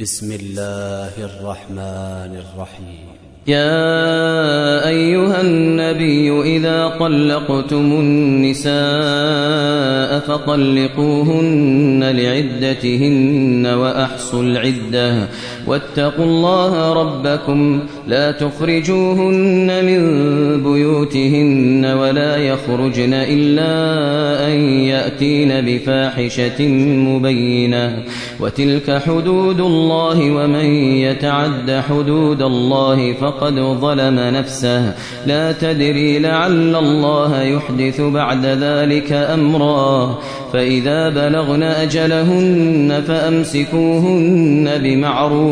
بسم الله الرحمن الرحيم. يا أيها النبي إذا طلقتم النساء فطلقوهن لعدتهن وأحصوا العدة. واتقوا الله ربكم لا تخرجوهن من بيوتهن ولا يخرجن إلا أن يأتين بفاحشة مبينة. وتلك حدود الله ومن يتعد حدود الله فقد ظلم نفسه. لا تدري لعل الله يحدث بعد ذلك أمرا. فإذا بلغن أجلهن فأمسكوهن بمعروف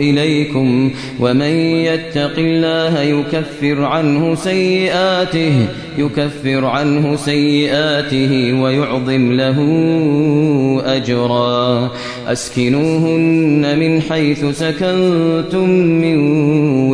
إليكم ومن يتق الله يكفر عنه سيئاته يكفر عنه سيئاته ويعظم له أجرا. أسكنوهن من حيث سكنتم من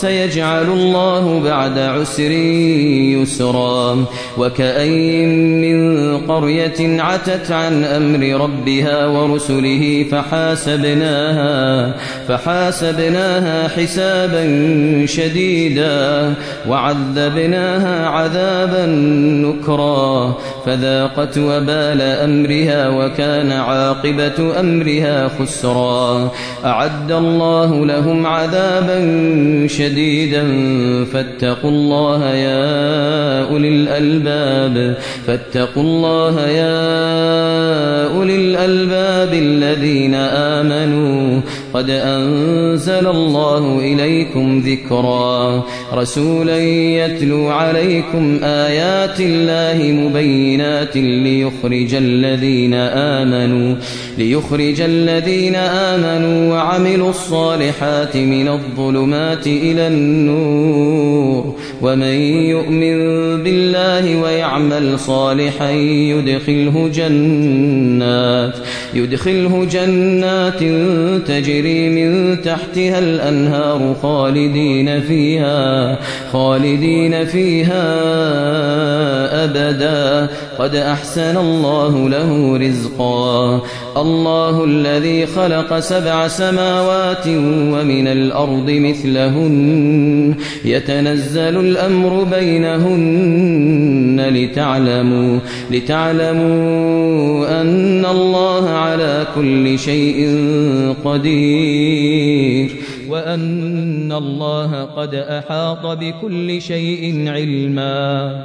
سيجعل الله بعد عسر يسرا وكأين من قرية عتت عن أمر ربها ورسله فحاسبناها فحاسبناها حسابا شديدا وعذبناها عذابا نكرا فذاقت وبال أمرها وكان عاقبة أمرها خسرا أعد الله لهم عذابا شديدا فاتقوا الله يا أولي الألباب فاتقوا الله يا أولي الألباب قد أنزل الله إليكم ذكرا. رسولا يتلو عليكم آيات الله مبينات ليخرج الذين آمنوا ليخرج الذين آمنوا وعملوا الصالحات من الظلمات إلى النور. ومن يؤمن بالله ويعمل صالحا يدخله جنات يدخله جنات تجري من تحتها الأنهار خالدين فيها خالدين فيها أبدا. قد أحسن الله له رزقا. الله الذي خلق سبع سماوات ومن الأرض مثلهن. يتنزل الأمر بينهن لتعلموا لتعلموا أن الله على كل شيء قدير. وأن الله قد أحاط بكل شيء علما.